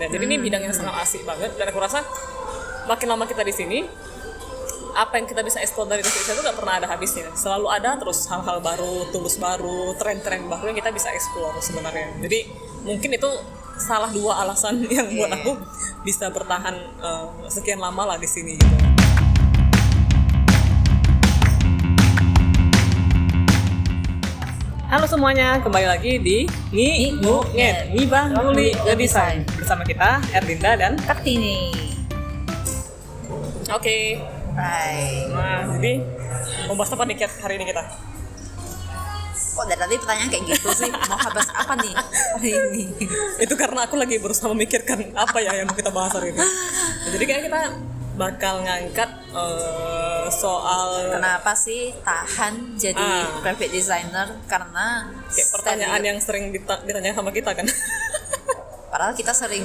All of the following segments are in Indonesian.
Ya, jadi ini bidang yang sangat asik banget. Dan aku rasa makin lama kita di sini apa yang kita bisa explore dari design itu gak pernah ada habisnya. Selalu ada terus hal-hal baru tools baru tren-tren baru yang kita bisa explore sebenarnya. Jadi mungkin itu salah dua alasan yang buat aku bisa bertahan eh, sekian lama lah di sini gitu Halo semuanya, kembali lagi di Ngibungin Ngibah Nguli Ngedesain Bersama kita, Erlinda dan Kartini. Oke Hai. Nah, jadi mau bahas apa nih Kat, hari ini kita? Kok dari tadi pertanyaan kayak gitu sih? Mau bahas apa nih hari ini? Itu karena aku lagi berusaha memikirkan apa ya yang mau kita bahas hari ini Nah, Jadi kayak kita bakal ngangkat eh, soal Kenapa sih tahan jadi Ah. graphic designer? Karena kayak pertanyaan yang sering dita- ditanya sama kita kan padahal kita sering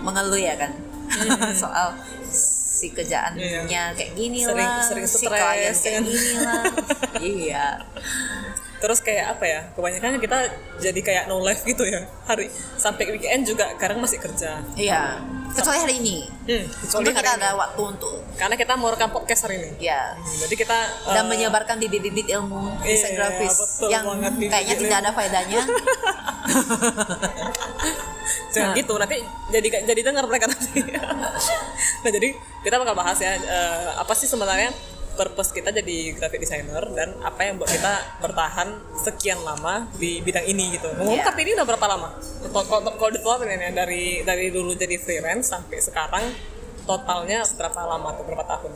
mengeluh ya kan soal si kerjaannya Iya. kayak gini Sering- lah, sering si stres, klien kayak kan. gini lah. iya. Terus kayak apa ya, kebanyakan kita jadi kayak no life gitu ya Hari sampai weekend juga kadang masih kerja Iya. Kecuali hari ini. hmm, Kecuali hari kita ini ada waktu untuk Karena kita mau rekam podcast hari ini ya Hmm, Jadi kita dan eh, menyebarkan bibit-bibit ilmu desain Iya, grafis betul yang banget, kayaknya tidak ada faedahnya. jangan Nah. gitu nanti jadi jadi dengar mereka nanti nah jadi kita bakal bahas ya eh, apa sih sebenarnya purpose kita jadi graphic designer dan apa yang buat kita bertahan sekian lama di bidang ini gitu. Ngomong tapi ini udah berapa lama? Kalau ditotalin ya dari dari dulu jadi freelance sampai sekarang totalnya berapa lama atau berapa tahun?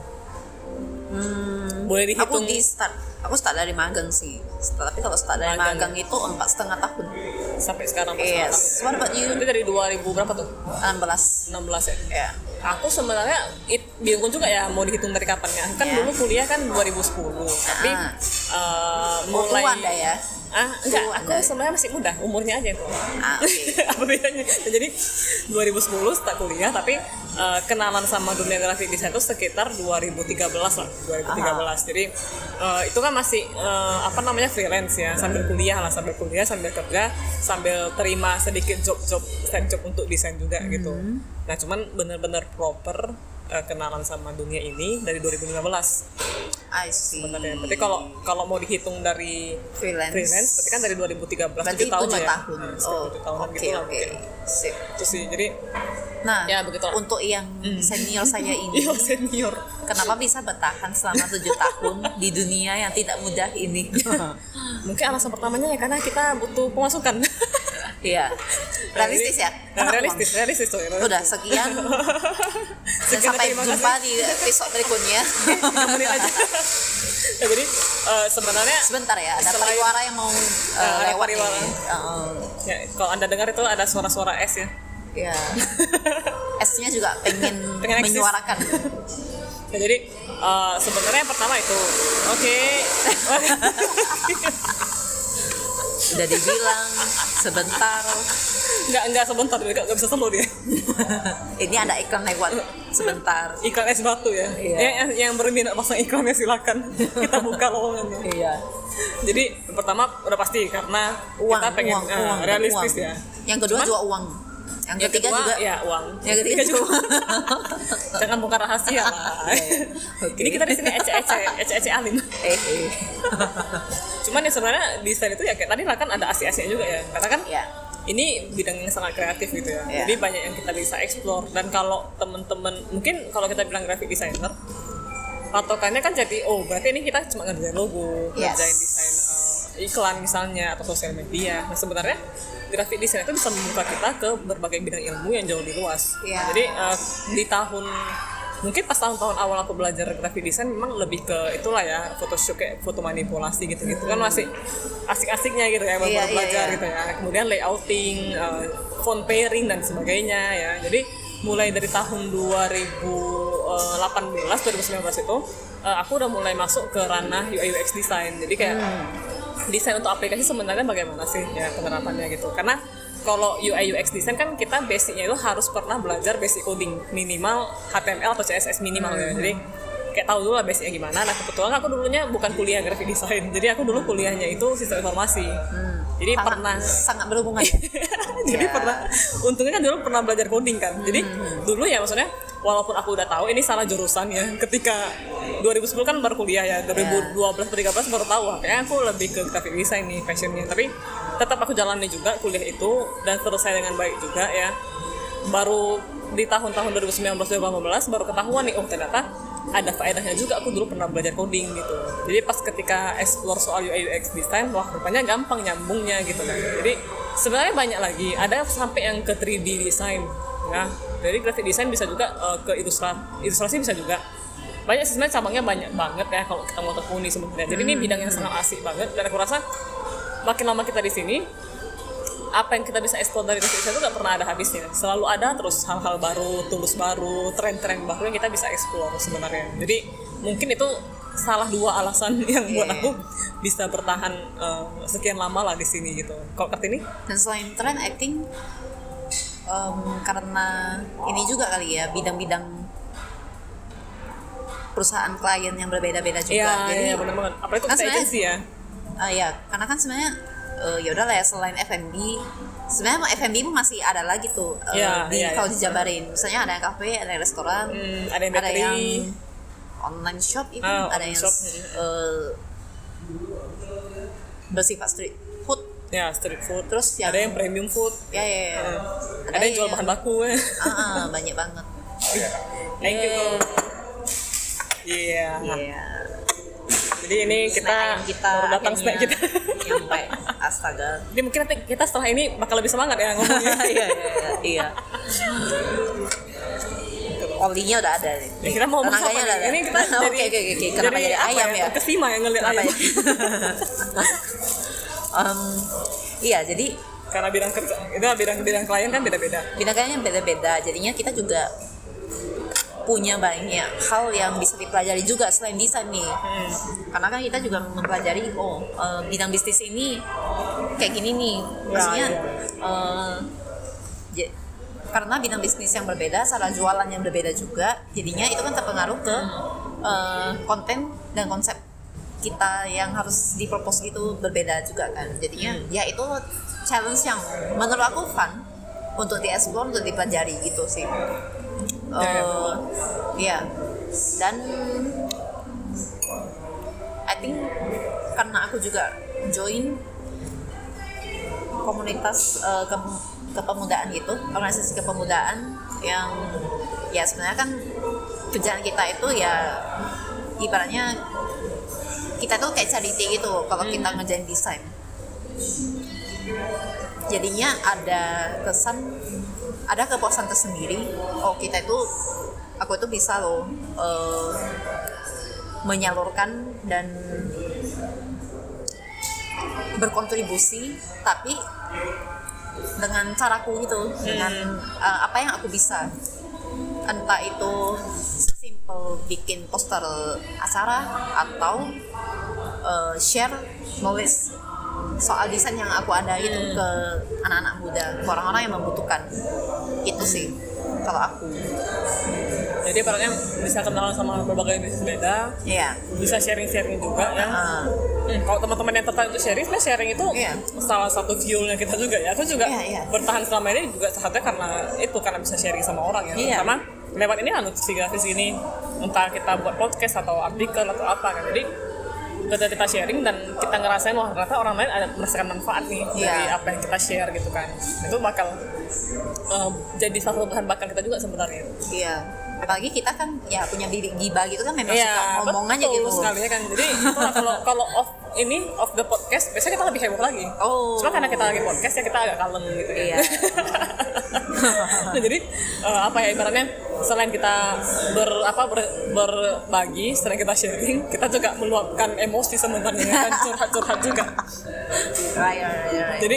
Hmm, Boleh aku dihitung di start, aku start dari magang sih. Tapi kalau start dari Magang. magang itu empat setengah tahun. sampai sekarang empat setengah Yes. What about tahun. you? Itu dari 2000 berapa tuh? 16 16 ya. ya. Aku sebenarnya it, bingung juga ya mau dihitung dari kapan ya. Kan Ya. dulu kuliah kan 2010, tapi Ah. Oh, mulai ya? Ah, enggak, aku sebenarnya masih muda, umurnya aja itu. Ah, oke. Apa bedanya? Nah, Jadi 2010 start kuliah, tapi eh, kenalan sama dunia grafik desain itu sekitar 2013 lah, 2013. Jadi eh, itu kan masih eh, apa namanya freelance ya, sambil kuliah lah, sambil kuliah, sambil kerja, sambil terima sedikit job-job, job untuk desain juga gitu. Hmm. Nah, cuman bener-bener proper eh, kenalan sama dunia ini dari 2015 I see. sebenarnya. Berarti kalau kalau mau dihitung dari Freelance. freelance berarti kan dari 2013 Berarti 7 tahun lah 7 ya. tahun. Nah, Oh, sekitar 7 tahunan oke gitu lah mungkin. Sip. Itu sih. Jadi Nah, Ya, begitulah. untuk yang senior saya ini, iya senior. kenapa bisa bertahan selama tujuh tahun di dunia yang tidak mudah ini? Mungkin alasan pertamanya ya karena kita butuh pemasukan. Iya. Realistis ya? Nah, realistis, realistis tuh. uang. Udah sekian. Dan sampai jumpa di episode berikutnya. Aja. ya, jadi eh, sebenarnya Sebentar ya, ada Selain- pariwara yang mau uh, ada lewat pariwara. nih. Uh, ya, kalau anda dengar itu ada suara-suara S ya. ya. S-nya juga pengen, Pengen menyuarakan. Ya, jadi eh, sebenarnya yang pertama itu, oke, Udah dibilang sebentar. nggak nggak sebentar, nggak nggak bisa slow dia. Ini ada iklan lewat sebentar. iklan es batu ya. Iya. Ya, yang, yang berminat pasang iklannya silakan kita buka lowongannya. Iya. Jadi pertama udah pasti karena Uang, kita pengen uang, eh, uang, realistis uang. ya. Yang kedua Cuman- juga uang. Yang Yang ketiga juga ya uang. Yang ketiga juga. Jangan buka rahasia lah. Oke. Ini kita di sini ece-ece, ece-ece alim. eh, eh. Cuman ya sebenarnya desain itu ya kayak tadi lah kan ada asik-asiknya juga ya. Karena kan ya. ini bidang yang sangat kreatif gitu ya. Iya. Jadi banyak yang kita bisa explore dan kalau temen-temen mungkin kalau kita bilang graphic designer patokannya kan jadi oh berarti ini kita cuma ngerjain logo, Yes. ngerjain desain iklan misalnya atau sosial media. Nah sebenarnya graphic design itu bisa membuka kita ke berbagai bidang ilmu yang jauh lebih luas. Iya. Jadi eh, di tahun mungkin pas tahun-tahun awal aku belajar graphic design memang lebih ke itulah ya Photoshop kayak foto manipulasi gitu-gitu kan masih asik-asiknya gitu ya baru Iya, iya, belajar iya. gitu ya kemudian layouting eh, font pairing dan sebagainya ya jadi mulai dari tahun 2018 2019 itu eh, aku udah mulai masuk ke ranah UI UX design jadi kayak desain untuk aplikasi sebenarnya bagaimana sih ya penerapannya gitu? Karena kalau UI UX design kan kita basicnya itu harus pernah belajar basic coding minimal HTML atau CSS minimal ya. Jadi kayak tahu dulu lah basicnya gimana. Nah kebetulan aku dulunya bukan kuliah graphic design. Jadi aku dulu kuliahnya itu sistem informasi. Jadi sangat, pernah sangat berhubungan. Ya? jadi Ya. pernah untungnya kan dulu pernah belajar coding kan. Jadi dulu ya maksudnya walaupun aku udah tahu ini salah jurusan ya ketika 2010 kan baru kuliah ya 2012 atau 13 baru tahu kayaknya aku lebih ke graphic design nih fashionnya tapi tetap aku jalani juga kuliah itu dan selesai dengan baik juga ya. Baru di tahun-tahun 2019 2018 baru ketahuan nih oh ternyata ada faedahnya juga. Aku dulu pernah belajar coding gitu. Jadi pas ketika explore soal UI UX design wah rupanya gampang nyambungnya gitu kan. Jadi sebenarnya banyak lagi. Ada sampai yang ke 3D design ya. Jadi graphic design bisa juga eh, ke ilustrasi ilustrasi bisa juga. Banyak sebenarnya cabangnya banyak banget ya kalau kita mau tekuni sebenarnya. Jadi ini bidang yang sangat asik banget. Dan aku rasa makin lama kita di sini apa yang kita bisa explore dari design itu nggak pernah ada habisnya. Selalu ada terus hal-hal baru tools baru tren-tren baru yang kita bisa explore sebenarnya. Jadi mungkin itu salah dua alasan yang buat aku bisa bertahan eh, sekian lama lah di sini gitu. Kok kartini? Dan selain tren I think em, karena ini juga kali ya bidang-bidang perusahaan klien yang berbeda-beda juga. Iya jadi iya benar banget. Apa itu kan agency ya. Ah, ya karena kan sebenarnya eh, ya udah lah ya selain F&B sebenarnya pun masih ada lagi tuh eh, Iya, di iya, kalau iya. dijabarin misalnya ada yang kafe ada yang restoran Hmm, ada yang ada yang online shop itu Ah, ada yang shop. eh, bersifat street food ya street food terus yang ada yang premium food ya ya, ya. ada, yang jual bahan baku ah, ah, banyak banget thank you Yeah. iya Iya. Jadi ini kita, kita baru datang snack akhirnya kita. nyampe. Astaga. Jadi mungkin nanti kita setelah ini bakal lebih semangat ya ngomongnya. Iya iya iya olinya udah ada nih. Ya, kita mau Tenaganya apa nih? Ini kita jadi, oke oke kenapa jadi, apa ayam ya? Kesima yang ngeliat ayam. ya? Em, iya jadi Karena bidang kerja, itu bidang bidang klien kan beda-beda. bidangnya beda-beda. Jadinya kita juga punya banyak hal yang bisa dipelajari juga selain desain nih. Hmm. karena kan kita juga mempelajari oh eh, bidang bisnis ini kayak gini nih. Maksudnya ya. ja- karena bidang bisnis yang berbeda cara jualan yang berbeda juga jadinya itu kan terpengaruh ke eh, konten dan konsep kita yang harus dipropos gitu berbeda juga kan. Jadinya ya itu challenge yang menurut aku fun untuk dieksplor untuk dipelajari gitu sih Eh, ya dan I think karena aku juga join komunitas eh, ke- kepemudaan gitu organisasi kepemudaan yang ya sebenarnya kan kerjaan kita itu ya ibaratnya kita tuh kayak charity gitu kalau kita ngerjain desain. Jadinya ada kesan ada kepuasan tersendiri. Oh kita itu aku itu bisa loh eh, menyalurkan dan berkontribusi tapi dengan caraku gitu dengan eh, apa yang aku bisa. Entah itu simple bikin poster acara atau eh, share knowledge soal desain yang aku ada gitu ke anak-anak muda ke orang-orang yang membutuhkan itu sih kalau aku Jadi ibaratnya bisa kenalan sama berbagai bisnis beda, Iya. bisa sharing-sharing juga ya. Ah, Hmm, kalau teman-teman yang tertarik untuk sharing, sebenarnya sharing itu Iya. salah satu fuelnya kita juga ya. Aku juga Iya, iya. bertahan selama ini juga salah satunya karena itu karena bisa sharing sama orang ya. Iya. Karena lewat ini anu si grafis ini entah kita buat podcast atau artikel atau apa kan. Jadi ketika kita sharing dan kita ngerasain wah ternyata orang lain ada merasakan manfaat nih Iya. dari apa yang kita share gitu kan. Itu bakal eh, jadi salah satu bahan bakar kita juga sebenarnya. iya apalagi kita kan ya punya diri gibah gitu kan memang Iya, suka ngomong aja gitu sekali ya kan. Jadi kalau kalau off ini off the podcast biasanya kita lebih heboh lagi. Oh. Cuma karena kita lagi podcast ya kita agak kalem gitu ya. Iya. nah, jadi eh, apa ya ibaratnya selain kita ber apa ber- berbagi, selain kita sharing, kita juga meluapkan emosi sebenarnya kan curhat-curhat juga. right, right, right, right. Jadi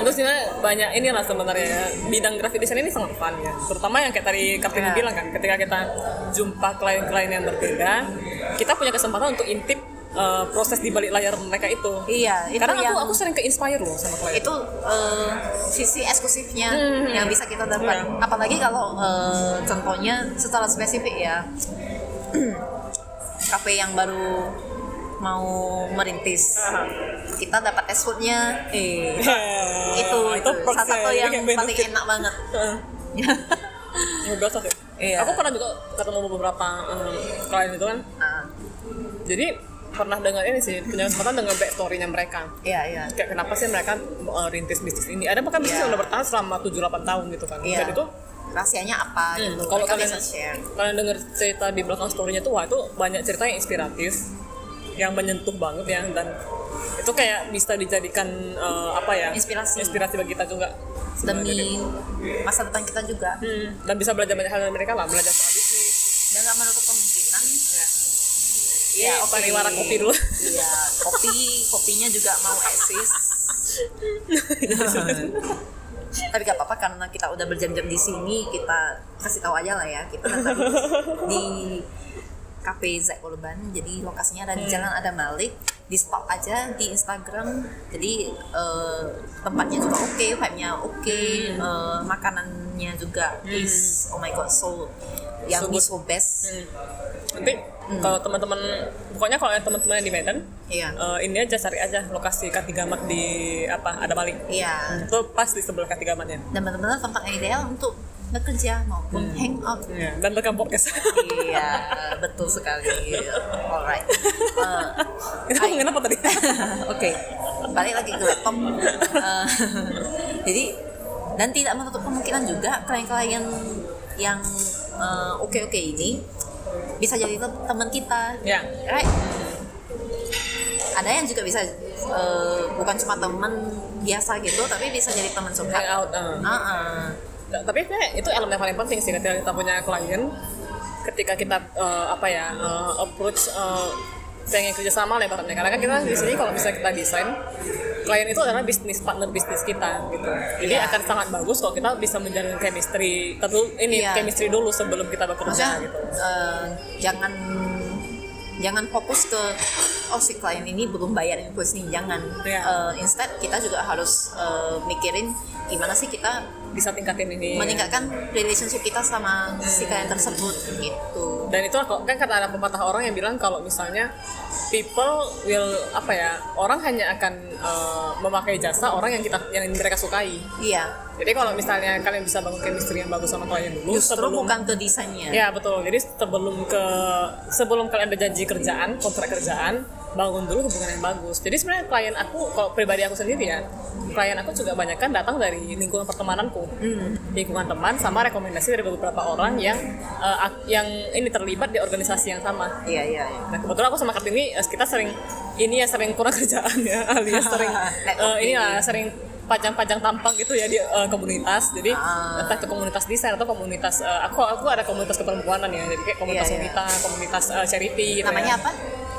itu sebenarnya banyak inilah sebenarnya ya. bidang graphic design ini sangat fun ya. Terutama yang kayak tadi Kartini Ya. bilang kan, ketika kita jumpa klien-klien yang berbeda, kita punya kesempatan untuk intip eh, proses di balik layar mereka itu. Iya, itu Karena yang- aku aku sering ke inspire loh sama klien. itu eh, sisi eksklusifnya Hmm. yang bisa kita dapat Iya. apalagi kalau eh, contohnya secara spesifik ya kafe yang baru mau merintis Aha. kita dapat test foodnya eh itu itu itu salah satu yang paling enak banget. Ya, sih. Iya. Aku pernah juga ketemu beberapa um, klien itu kan. Ah, Jadi pernah dengar ini sih, punya kesempatan dengar backstory-nya mereka. iya iya Kayak kenapa sih mereka uh, rintis bisnis ini? Ada bahkan bisnis Iya. yang udah bertahan selama 7-8 tahun gitu kan. Iya. Dan itu rahasianya apa Hmm, gitu kalau kalian share kalian dengar cerita di belakang story-nya tuh wah itu banyak cerita yang inspiratif yang menyentuh banget ya dan itu kayak bisa dijadikan eh, apa ya Inspirasi. inspirasi bagi kita juga demi masa depan kita juga Hmm, dan bisa belajar banyak hal dari mereka lah belajar soal bisnis dan nggak menutup kemungkinan ya Iya, oke pariwara kopi dulu Iya, kopi kopinya juga mau eksis. Tapi gak apa-apa karena kita udah berjam-jam di sini, kita kasih tahu aja lah ya. Kita datang di Cafe Zack Korban. Jadi lokasinya ada di Hmm. Jalan Ada Malik. Di stalk aja di Instagram. Jadi eh, tempatnya juga oke, vibe-nya oke, Hmm. eh, makanannya juga is oh my god so yang So so best. Hmm. nanti kalau teman-teman pokoknya kalau teman-teman yang di Medan Iya. eh, ini aja cari aja lokasi Katigamat di apa ada balik Iya. itu pas di sebelah Katigamatnya dan benar-benar tempat yang ideal untuk bekerja maupun hang out. ya, dan rekam podcast iya, betul sekali. Alright. Eh, itu Hai. ngomongin apa tadi Oke, balik lagi ke laptop. Eh, jadi dan tidak menutup kemungkinan juga klien-klien yang eh, oke-oke ini bisa jadi tem- teman kita, ya right? Ada yang juga bisa eh, bukan cuma teman biasa gitu, tapi bisa jadi teman hang curhat. out eh. Tapi kayak itu elemen yang paling penting sih ketika kita punya klien ketika kita eh, apa ya eh, approach eh, pengen kerjasama lah ibaratnya karena kan kita di sini kalau bisa kita desain klien itu adalah bisnis partner bisnis kita gitu jadi Iya. akan sangat bagus kalau kita bisa menjalin chemistry tentu ini Iya. chemistry dulu sebelum kita bekerja maksudnya gitu eh, jangan jangan fokus ke oh si klien ini belum bayar invoice nih jangan Iya. Eh, instead kita juga harus eh, mikirin gimana sih kita bisa tingkatin ini. Meningkatkan relationship kita sama si klien tersebut gitu. Dan itu kok kan kata ada pepatah orang yang bilang kalau misalnya people will apa ya orang hanya akan eh, memakai jasa orang yang kita yang mereka sukai. Iya. Jadi kalau misalnya kalian bisa bangun chemistry yang bagus sama klien dulu justru sebelum bukan ke desainnya. Ya betul. Jadi sebelum ke sebelum kalian berjanji kerjaan kontrak kerjaan bangun dulu hubungan yang bagus. Jadi sebenarnya klien aku kalau pribadi aku sendiri ya klien aku juga banyak kan datang dari lingkungan pertemananku lingkungan teman sama rekomendasi dari beberapa orang yang ak- yang ini terlibat di organisasi yang sama iya iya iya. Nah kebetulan aku sama Kartini eh, kita sering ini ya sering kurang kerjaan ya alias sering eh, ini lah sering pajang-pajang tampang gitu ya di eh, komunitas jadi Ah. entah itu komunitas desain atau komunitas eh, aku aku ada komunitas keperempuanan ya jadi kayak komunitas Iya, iya. wanita komunitas eh, charity gitu namanya ya. apa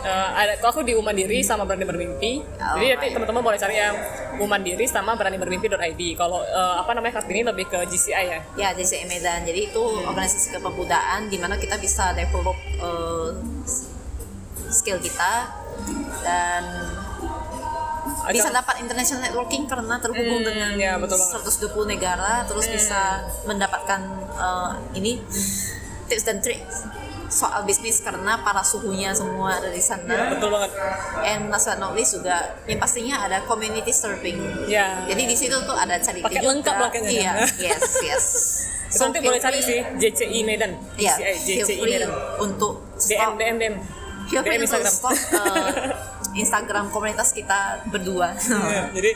Ada aku di Umandiri sama Berani Bermimpi. Oh, Jadi nanti baik. teman-teman boleh cari yang Umandiri sama berani bermimpi.id. Kalau eh, apa namanya Kartini lebih ke GCI ya. ya JCI Medan jadi itu organisasi kepemudaan di mana kita bisa develop eh, skill kita dan bisa dapat international networking karena terhubung Hmm, dengan ya, betul banget. 120 negara terus bisa mendapatkan eh, ini tips dan trik soal bisnis karena para suhunya semua ada di sana Betul banget. and last but not least juga yang pastinya ada community serving Ya. jadi di situ tuh ada charity Paket juga lengkap lah kayaknya. iya yes yes So, nanti boleh cari sih JCI Medan. Iya, feel JCI Medan. untuk DM DM DM. feel free DM untuk Instagram. stalk uh, Instagram komunitas kita berdua. Iya, jadi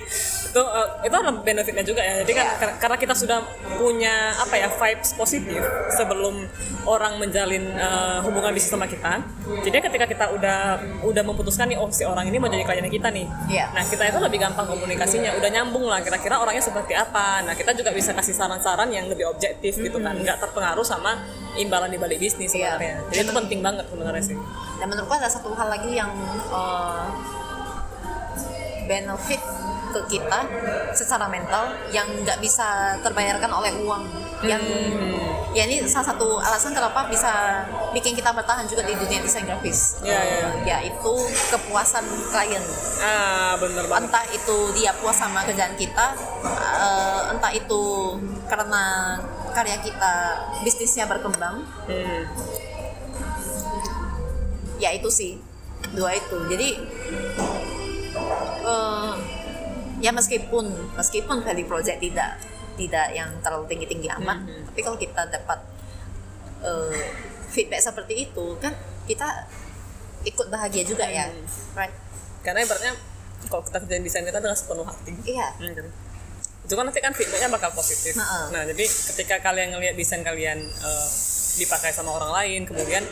itu eh, itu ada benefitnya juga ya. Jadi kan Iya. kar- karena kita sudah punya apa ya vibes positif sebelum orang menjalin eh, hubungan bisnis sama kita. Jadi ketika kita udah udah memutuskan nih oh si orang ini mau jadi kliennya kita nih. Iya. Nah kita itu lebih gampang komunikasinya, udah nyambung lah kira-kira orangnya seperti apa. Nah kita juga bisa kasih saran-saran yang lebih objektif gitu kan, nggak terpengaruh sama imbalan di balik bisnis Iya. sebenarnya. Jadi itu penting banget sebenarnya sih. Dan menurutku ada satu hal lagi yang uh, benefit ke kita secara mental yang nggak bisa terbayarkan oleh uang. Yang Hmm. ya ini salah satu alasan kenapa bisa bikin kita bertahan juga di dunia desain grafis. Iya, Uh, yaitu kepuasan klien. Ah bener banget. entah itu dia puas sama kerjaan kita eh, entah itu karena karya kita bisnisnya berkembang Hmm. ya itu sih dua itu jadi eh, ya meskipun meskipun value project tidak tidak yang terlalu tinggi tinggi amat Mhm. tapi kalau kita dapat eh, feedback seperti itu kan kita ikut bahagia juga ya Mhm. right karena ibaratnya kalau kita kerjain desain kita dengan sepenuh hati iya Hmm, kan? Itu kan nanti kan feedbacknya bakal positif. Heeh. nah jadi ketika kalian ngelihat desain kalian eh, dipakai sama orang lain kemudian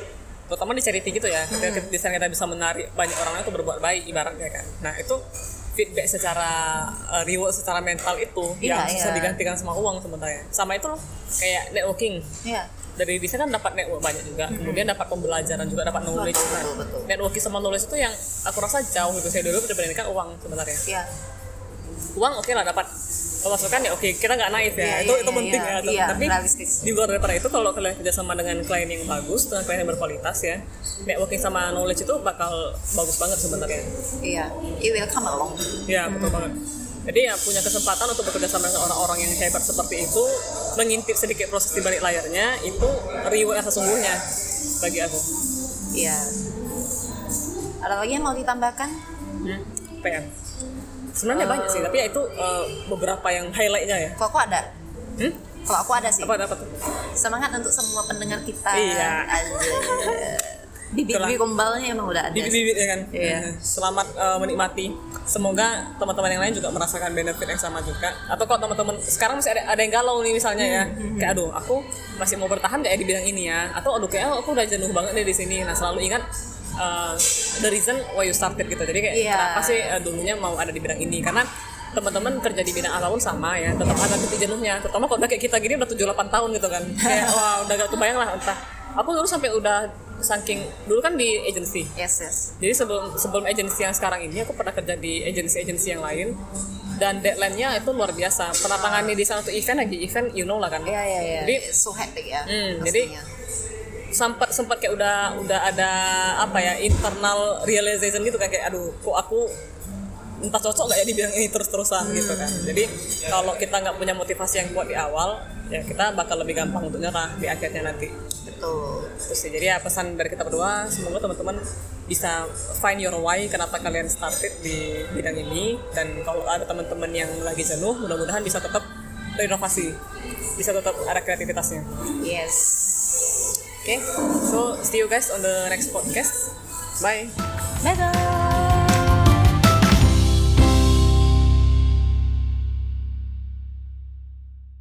terutama di charity gitu ya ketika Hmm. desain kita bisa menarik banyak orang itu berbuat baik ibaratnya kan. Nah itu feedback secara eh, reward secara mental itu Iya, yang bisa iya. digantikan sama uang sebenarnya. Sama itu loh kayak networking. Iya. Dari desain kan dapat network banyak juga kemudian dapat pembelajaran juga dapat knowledge. Betul, Nah, betul, betul. networking sama knowledge itu yang aku rasa jauh gitu saya dulu dibandingkan uang sebenarnya. Iya. Uang oke lah dapat pemasukan ya oke kita nggak naif ya. Iya, itu iya, itu iya, penting iya. ya Iya, tapi realistis. di luar daripada itu kalau kalian kerjasama dengan klien yang bagus dengan klien yang berkualitas ya networking sama knowledge itu bakal bagus banget sebenarnya. Iya it will come along. Ya betul banget. Jadi ya punya kesempatan untuk bekerja sama dengan orang-orang yang hebat seperti itu mengintip sedikit proses di balik layarnya itu reward yang sesungguhnya bagi aku. Iya. Ada lagi yang mau ditambahkan? Hmm. PM sebenarnya banyak sih tapi ya itu eh, beberapa yang highlightnya ya. Aku ada? Hmm? kalau aku ada sih. Apa ada apa tuh? Semangat untuk semua pendengar kita. Iya. bibit-bibit gombalnya emang udah ada bibit-bibit ya kan? Iya. selamat eh, menikmati. Semoga teman-teman yang lain juga merasakan benefit yang sama juga. Atau kalau teman-teman sekarang masih ada ada yang galau nih misalnya ya. Hmm, kayak aduh aku masih mau bertahan ya di bidang ini ya. Atau aduh kayak aku udah jenuh banget nih di sini. Nah selalu ingat eh, the reason why you started gitu. Jadi kayak Iya. kenapa sih eh, dulunya mau ada di bidang ini? Karena teman-teman kerja di bidang apa pun sama ya tetap ada titik jenuhnya terutama kalau udah kayak kita gini udah 7-8 tahun gitu kan. Kayak wah udah gak kebayang lah entah. Aku dulu sampai udah saking dulu kan di agency. Yes yes. Jadi sebelum sebelum agensi yang sekarang ini aku pernah kerja di agensi-agensi yang lain. Dan deadline-nya itu luar biasa. Pernah tangani di untuk event lagi event you know lah kan. iya iya iya. Jadi so hectic ya Hmm, jadi-. Sempat sempat kayak udah udah ada apa ya internal realization gitu kan kayak aduh kok aku entah cocok nggak ya di bidang ini terus-terusan gitu kan. Jadi kalau kita nggak punya motivasi yang kuat di awal ya kita bakal lebih gampang untuk nyerah di akhirnya nanti. betul Terus sih, jadi ya pesan dari kita berdua, semoga teman-teman bisa find your why kenapa kalian started di bidang ini dan kalau ada teman-teman yang lagi jenuh, mudah-mudahan bisa tetap berinovasi, bisa tetap ada kreativitasnya. yes Oke, so see you guys on the next podcast. Bye. dadah